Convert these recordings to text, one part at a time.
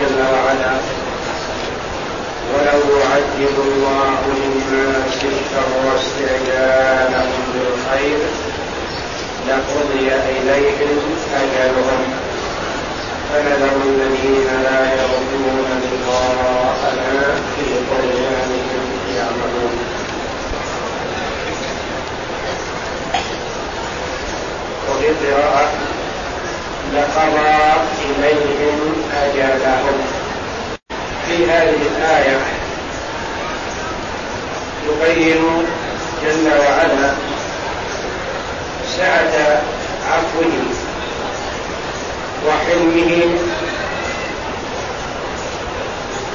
جل وعلا. ولو يعجل الله للناس الشر استعجالهم بالخير لقضي إليهم أجلهم. فنذر الذين لا يرجون لقاءنا في طغيانهم يعملون. وفي قراءة لقضى إليهم أجلهم. في هذه الآية يبين جل وعلا سعة عفوه وحلمه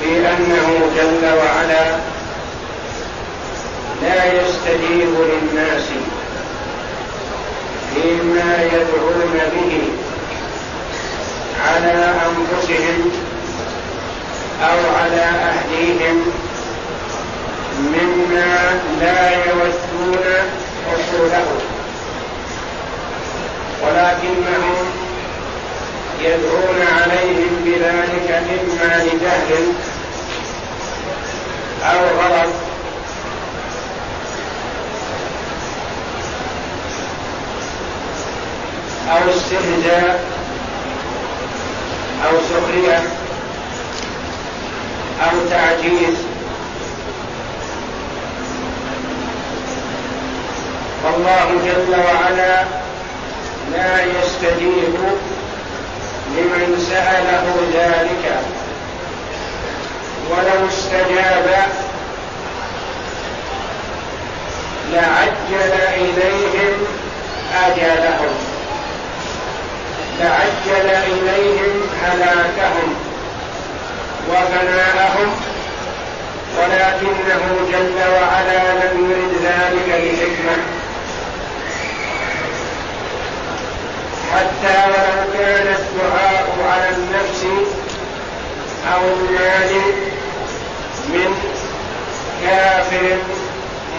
في أنه جل وعلا لا يستجيب للناس فيما يدعون به على أنفسهم أو على أهليهم مما لا يودون حصوله. ولكنهم يدعون عليهم بذلك إما لجهل أو غلط أو استهزاء. أو سخرية أو تعجيز. فالله جل وعلا لا يستجيب لمن سأله ذلك. ولو استجاب لعجل إليهم أجلهم. لعجل إليهم هلاكهم وفناءهم ولكنه جل وعلا لم يرد ذلك لحكمه حتى ولو كان الدعاء على النفس أو المال من كافر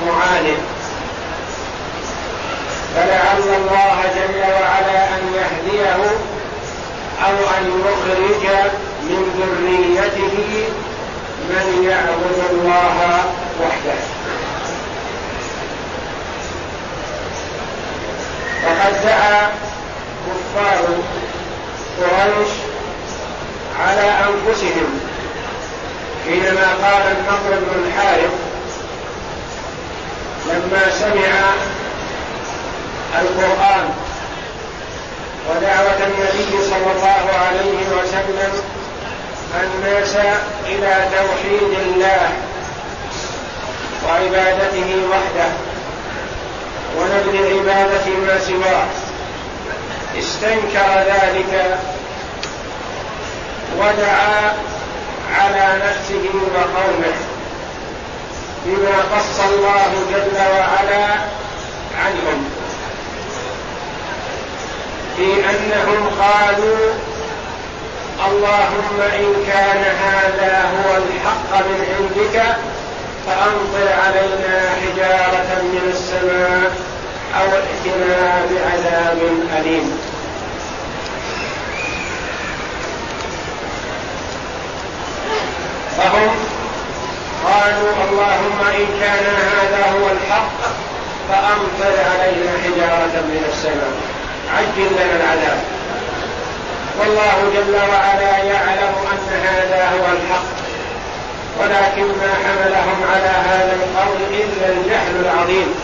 معاند. فلعل الله جل وعلا أن يهديه أو أن يخرج من ذريته من يعبد الله وحده. وقد دعا كفار قريش على أنفسهم حينما قال النضر بن الحارث لما سمع القرآن ودعوة النبي صلى الله عليه وسلم الناس إلى توحيد الله وعبادته وحده ونبذ عبادة ما سواه. استنكر ذلك ودعا على نفسه وقومه بما قص الله جل وعلا عنهم. في أنهم قالوا اللهم إن كان هذا هو الحق من عندك فأمطر علينا حجارة من السماء أو ائتنا بعذاب أليم. فهم قالوا اللهم إن كان هذا هو الحق فأمطر علينا حجارة من السماء. عجل لنا العذاب. والله جل وعلا يعلم أن هذا هو الحق ولكن ما حملهم على هذا القول إلا الجهل العظيم.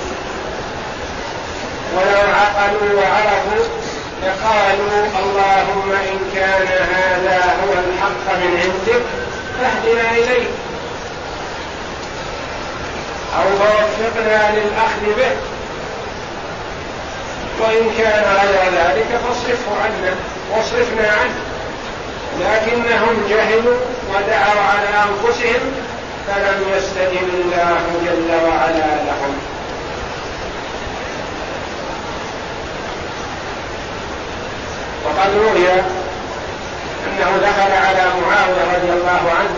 ولو عقلوا وعرفوا لقالوا اللهم إن كان هذا هو الحق من عندك فاهدنا إليه. أو فوفقنا للأخذ به. وإن كان غير ذلك فاصرفه عنا واصرفنا عنه. لكنهم جهلوا ودعوا على أنفسهم فلم يستجب الله جل وعلا لهم. وقد روي أنه دخل على معاوية رضي الله عنه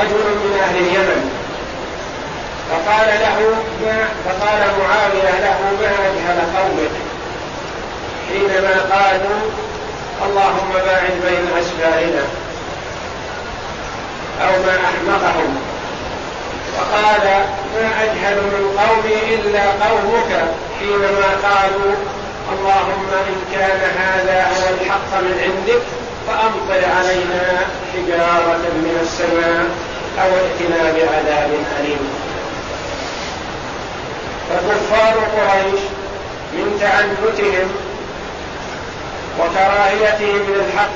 رجل من أهل اليمن. فقال له ما فقال معاوية له ما أجهل قومك حينما قالوا اللهم باعد بين أسفارنا أو ما أحمقهم. وقال ما أجهل من قومي إلا قومك حينما قالوا اللهم إن كان هذا هو الحق من عندك فأمطر علينا حجارة من السماء أو ائتنا بعذاب أليم. فكفار قريش من تعنتهم وكراهيتهم للحق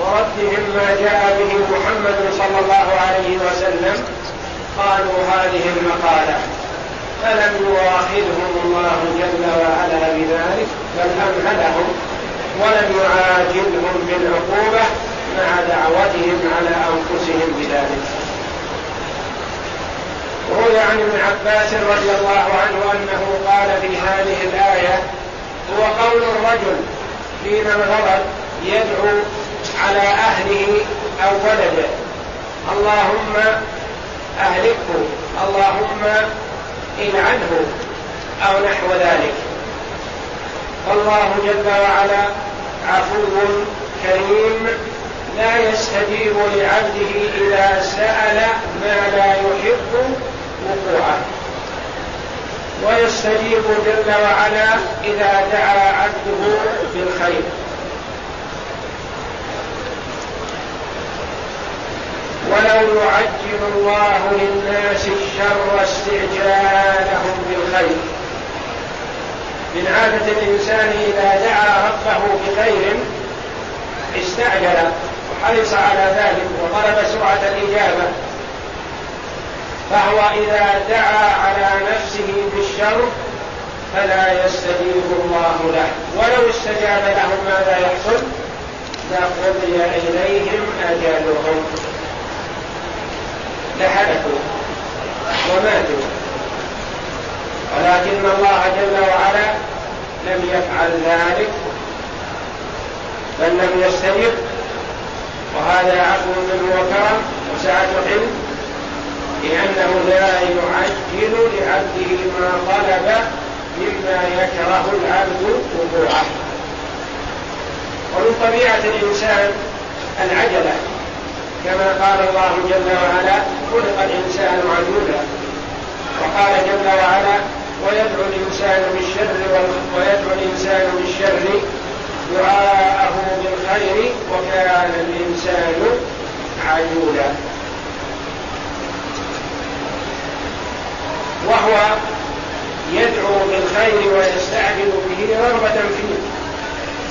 وردهم ما جاء به محمد صلى الله عليه وسلم قالوا هذه المقالة. فلم يواخذهم الله جل وعلا بذلك؟ بل أمهلهم ولم يعاجلهم بالعقوبة مع دعوتهم على أنفسهم بذلك. روي عن ابن عباس رضي الله عنه أنه قال في هذه الآية هو قول الرجل حين الغضب يدعو على أهله أو ولده. اللهم أهلكه اللهم العنه أو نحو ذلك. فالله جل وعلا عفو كريم لا يستجيب لعبده إذا سأل ما لا يحب وقوعه ويستجيب جل وعلا إذا دعا عبده بالخير. ولو يعجل الله للناس الشر استعجالهم بالخير. من عادة الإنسان إذا دعا ربه بخير استعجل وحرص على ذلك وطلب سرعة الإجابة. فهو إذا دعا على نفسه بالشر فلا يستجيب الله له. ولو استجاب لهم ماذا يحصل؟ لقضي إليهم أجلهم. لهلكوا وماتوا. ولكن الله جل وعلا لم يفعل ذلك بل لم يستجب. وهذا عفو منه وكرم وسعة علم لأنه لا يعجل لعبده ما طلب مما يكره العبد وقوعه ومن طبيعة الإنسان العجلة كما قال الله جل وعلا خلق الإنسان عجولا وقال جل وعلا ويدعو الإنسان بالشر ويدعو الإنسان بالشر دعاءه بالخير وكان الإنسان عجولا وهو يدعو بالخير ويستعجل به رغبة فيه.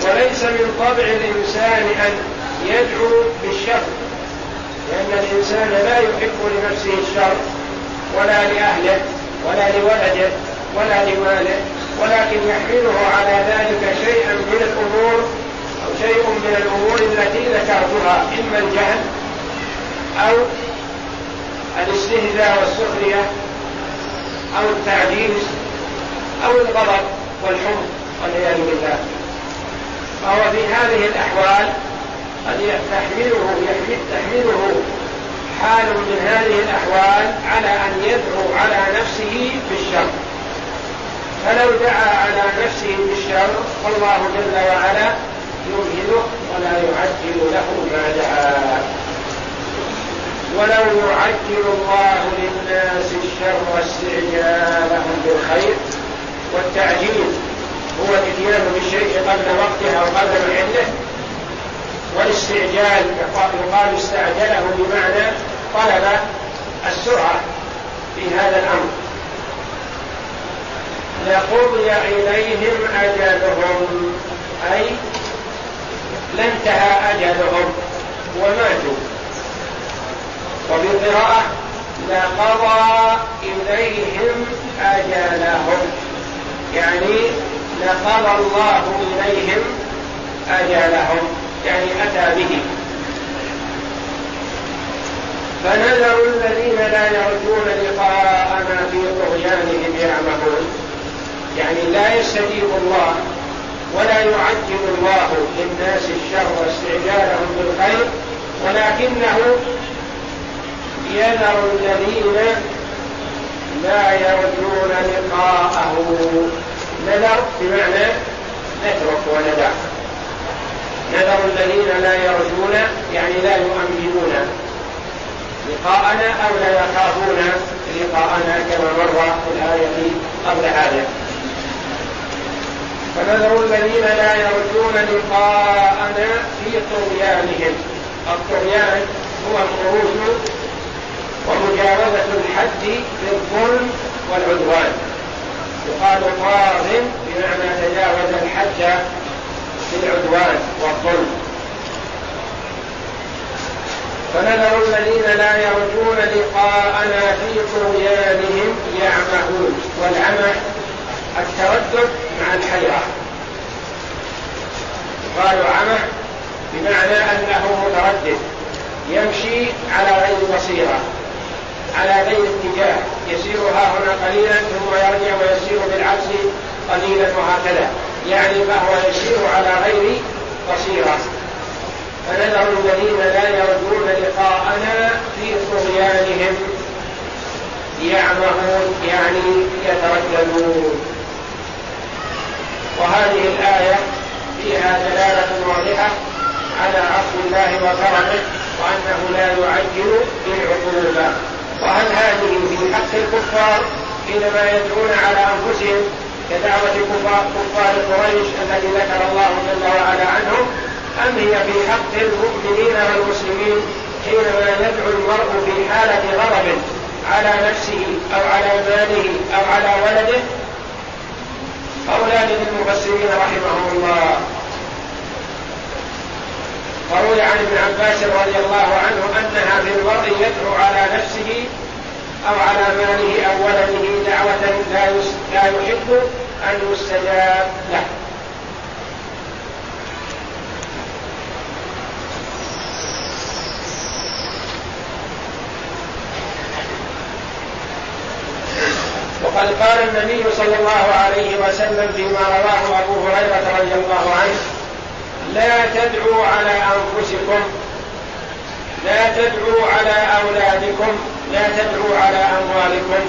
وليس من طبع الإنسان أن يدعو بالشر لأن الإنسان لا يحب لنفسه الشر ولا لأهله ولا لولده ولا لماله ولكن يحمله على ذلك شيئا من الأمور أو شيء من الأمور التي ذكرتها إما الجهل أو الاستهزاء والسخرية. أو التعجيز أو الغضب والحب والعياذ بالله. فهو في هذه الأحوال قد تحمله تحمله حال من هذه الأحوال على أن يدعو على نفسه بالشر. فلو دعا على نفسه بالشر فالله جل وعلا يمهله ولا يعجل له ما دعا. ولو يعجل الله للناس الشر استعجالهم بالخير والتعجيل هو الاتيان بالشيء قبل وقته أو قبل محله والاستعجال يقال استعجله بمعنى طلب السرعة في هذا الأمر. لقضي إليهم أجلهم أي لانتهى أجلهم وماتوا. وبالقراءة لقضى إليهم أجلهم. يعني لقضى الله إليهم أجلهم. يعني أتى به. فنذر الذين لا يرجون لقاءنا في طغيانهم يعمهون. يعني لا يستجيب الله ولا يعجل الله للناس الشر واستعجالهم بالخير. ولكنه يذر الذين لا يرجون لقاءه. نذر بمعنى نترك وندع. نذر الذين لا يرجون يعني لا يؤمنون. لقاءنا أو لا يخافون. لقاءنا كما مر في الآية قبل هذا. فنذر الذين لا يرجون لقاءنا في طغيانهم. الطغيان هو الخروج ومجاوزة الحد بالظلم والعدوان. يقال طاغ بمعنى تجاوز الحد بالعدوان والظلم. فنذر الذين لا يرجون لقاءنا في طغيانهم يعمهون. والعمى التردد مع الحيرة. قالوا عمى بمعنى أنه متردد يمشي على غير بصيرة. على غير اتجاه. يسير ها هنا قليلا ثم يرجع ويسير بالعكس قليلا وهكذا. يعني فهو يسير على غير بصيرة. فنذر الذين لا يرجون لقاءنا في طغيانهم. يعمهون يعني يترددون. وهذه الآية فيها دلالة واضحة على عفو الله وكرمه وأنه لا يعجل بالعقوبة. وهل هذه في حق الكفار حينما يدعون على أنفسهم كدعوة كفار قريش الذي ذكر الله جل وعلا عنهم أم هي في حق المؤمنين والمسلمين حينما يدعو المرء في حالة غضب على نفسه أو على ماله أو على ولده؟ قولان للمفسرين رحمهم الله. عن ابن عباس رضي الله عنه أنها في المرء يدعو على نفسه أو على ماله أو ولده دعوة لا لا يحب أن يستجاب له. وقد قال النبي صلى الله عليه وسلم فيما رواه أبو هريرة رضي الله عنه لا تدعوا على أنفسكم لا تدعوا على أولادكم لا تدعوا على أموالكم.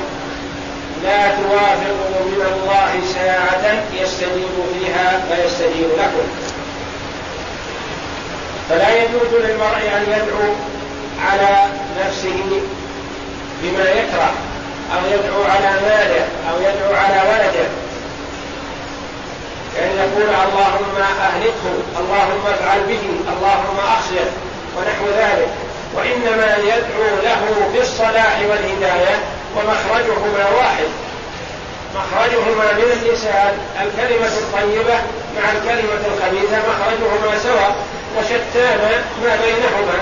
لا توافقوا من الله ساعة يستجيب فيها فيستجيب لكم. فلا يجوز للمرء أن يدعو على نفسه بما يكره أو يدعو على ماله أو يدعو على ولده. كأن يقول اللهم أهلكه اللهم افعل به اللهم أخزيه ونحو ذلك. وإنما يدعو له بالصلاح والهداية ومخرجهما واحد. مخرجهما من اللسان الكلمة الطيبة مع الكلمة الخبيثة مخرجهما سواء وشتان ما بينهما.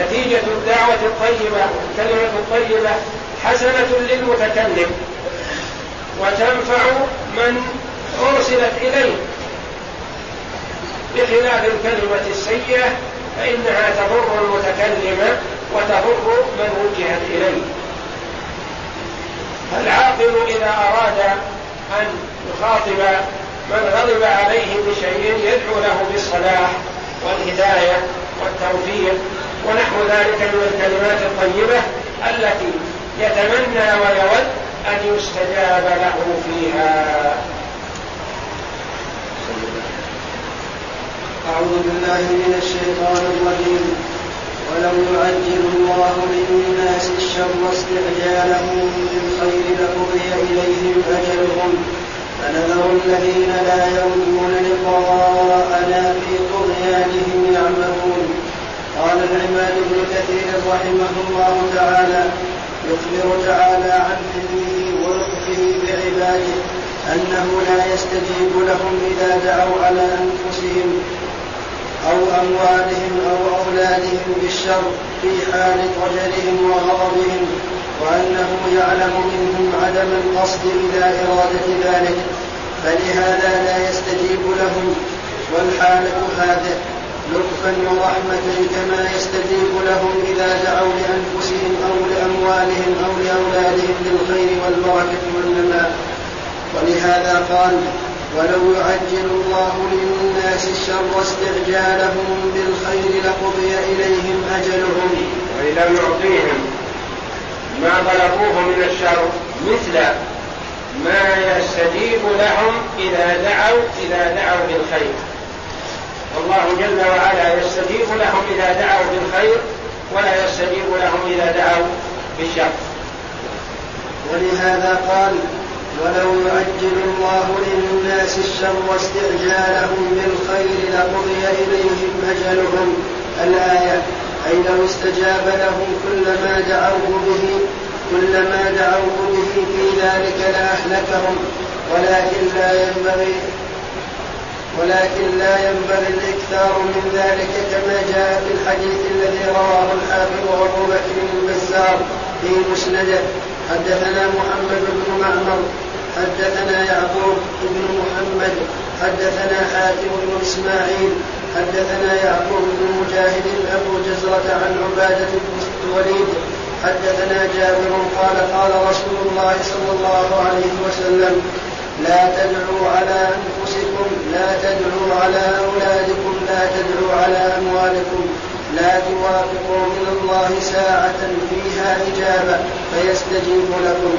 نتيجة الدعوة الطيبة الكلمة الطيبة حسنة للمتكلم. وتنفع من أرسلت إليه. بخلاف الكلمة السيئة فإنها تضر المتكلم وتضر من وجهت إليه. العاقل إذا أراد أن يخاطب من غضب عليه بشيء يدعو له بالصلاح والهداية والتوفيق ونحو ذلك من الكلمات الطيبة التي يتمنى ويود أن يستجاب له فيها. أعوذ بالله من الشيطان الرجيم. ولو يعجل الله للناس الشر استعجالهم بالخير لقضي إليهم أجلهم فنذر الذين لا يرجون لقاءنا في طغيانهم يعمهون. قال العماد بن كثير رحمه الله تعالى يخبر تعالى عن حلمه ولطفه بعباده أنه لا يستجيب لهم إذا دعوا على أنفسهم. أو أموالهم أو أولادهم بالشر في حال ضجرهم وغضبهم وأنه يعلم منهم عدم القصد إلى إرادة ذلك فلهذا لا يستجيب لهم. والحالة هذه لطفا ورحمة كما يستجيب لهم إذا دعوا لأنفسهم أو لأموالهم أو لأولادهم بالخير والبركة والنماء. ولهذا قال ولو يعجل الله للناس الشر استعجالهم بالخير لقضي إليهم أجلهم. وإن لم يعطيهم ما طلبوه من الشر مثل ما يستجيب لهم إذا دعوا إذا دعوا بالخير. والله جل وعلا يستجيب لهم إذا دعوا بالخير ولا يستجيب لهم إذا دعوا بالشر. ولهذا قال ولو يعجل الله للناس الشر استعجالهم بالخير لقضي إليهم أجلهم. الآية أي لو استجاب لهم كل ما دعوه به كل ما دعوه به في ذلك لأهلكهم. ولكن لا ينبغي ولكن لا ينبغي الإكثار من ذلك كما جاء في الحديث الذي رواه الحافظ أبو بكر البزار في مسنده. حدثنا محمد بن معمر حدثنا يعقوب بن محمد حدثنا حاتم بن إسماعيل حدثنا يعقوب بن مجاهد أبو جزرة عن عبادة بن الوليد حدثنا جابر قال قال رسول الله صلى الله عليه وسلم لا تدعوا على أنفسكم لا تدعوا على اولادكم لا تدعوا على اموالكم لا توافقوا من الله ساعة فيها إجابة فيستجيب لكم.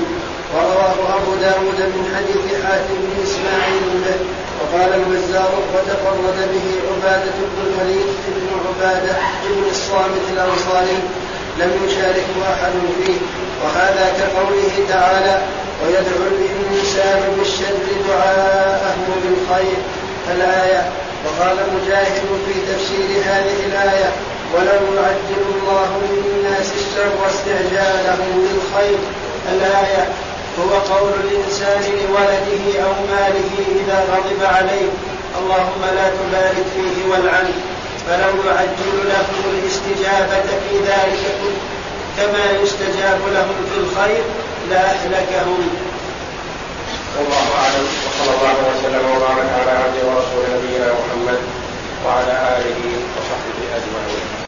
ورواه أبو داود من حديث حاتم بن إسماعيل به. وقال البزار وتفرد به عبادة بن الوليد بن عبادة بن الصامت الأنصاري. لم يشاركه أحد فيه. وهذا كقوله تعالى ويدعو الإنسان بالشر دعاءه بالخير. الآية وقال مجاهد في تفسير هذه الآية ولو يعجل الله للناس الشر استعجالهم بالخير الآية هو قول الإنسان لولده أو ماله إذا غضب عليه. اللهم لا تبارك فيه والعنه فلو يعجل لهم الاستجابة في ذلك كما يستجاب لهم في الخير لأهلكهم والله أعلم. وصلى الله وسلم وبارك على عبده ورسول نبينا محمد وعلى آله وصحبه أجمعين.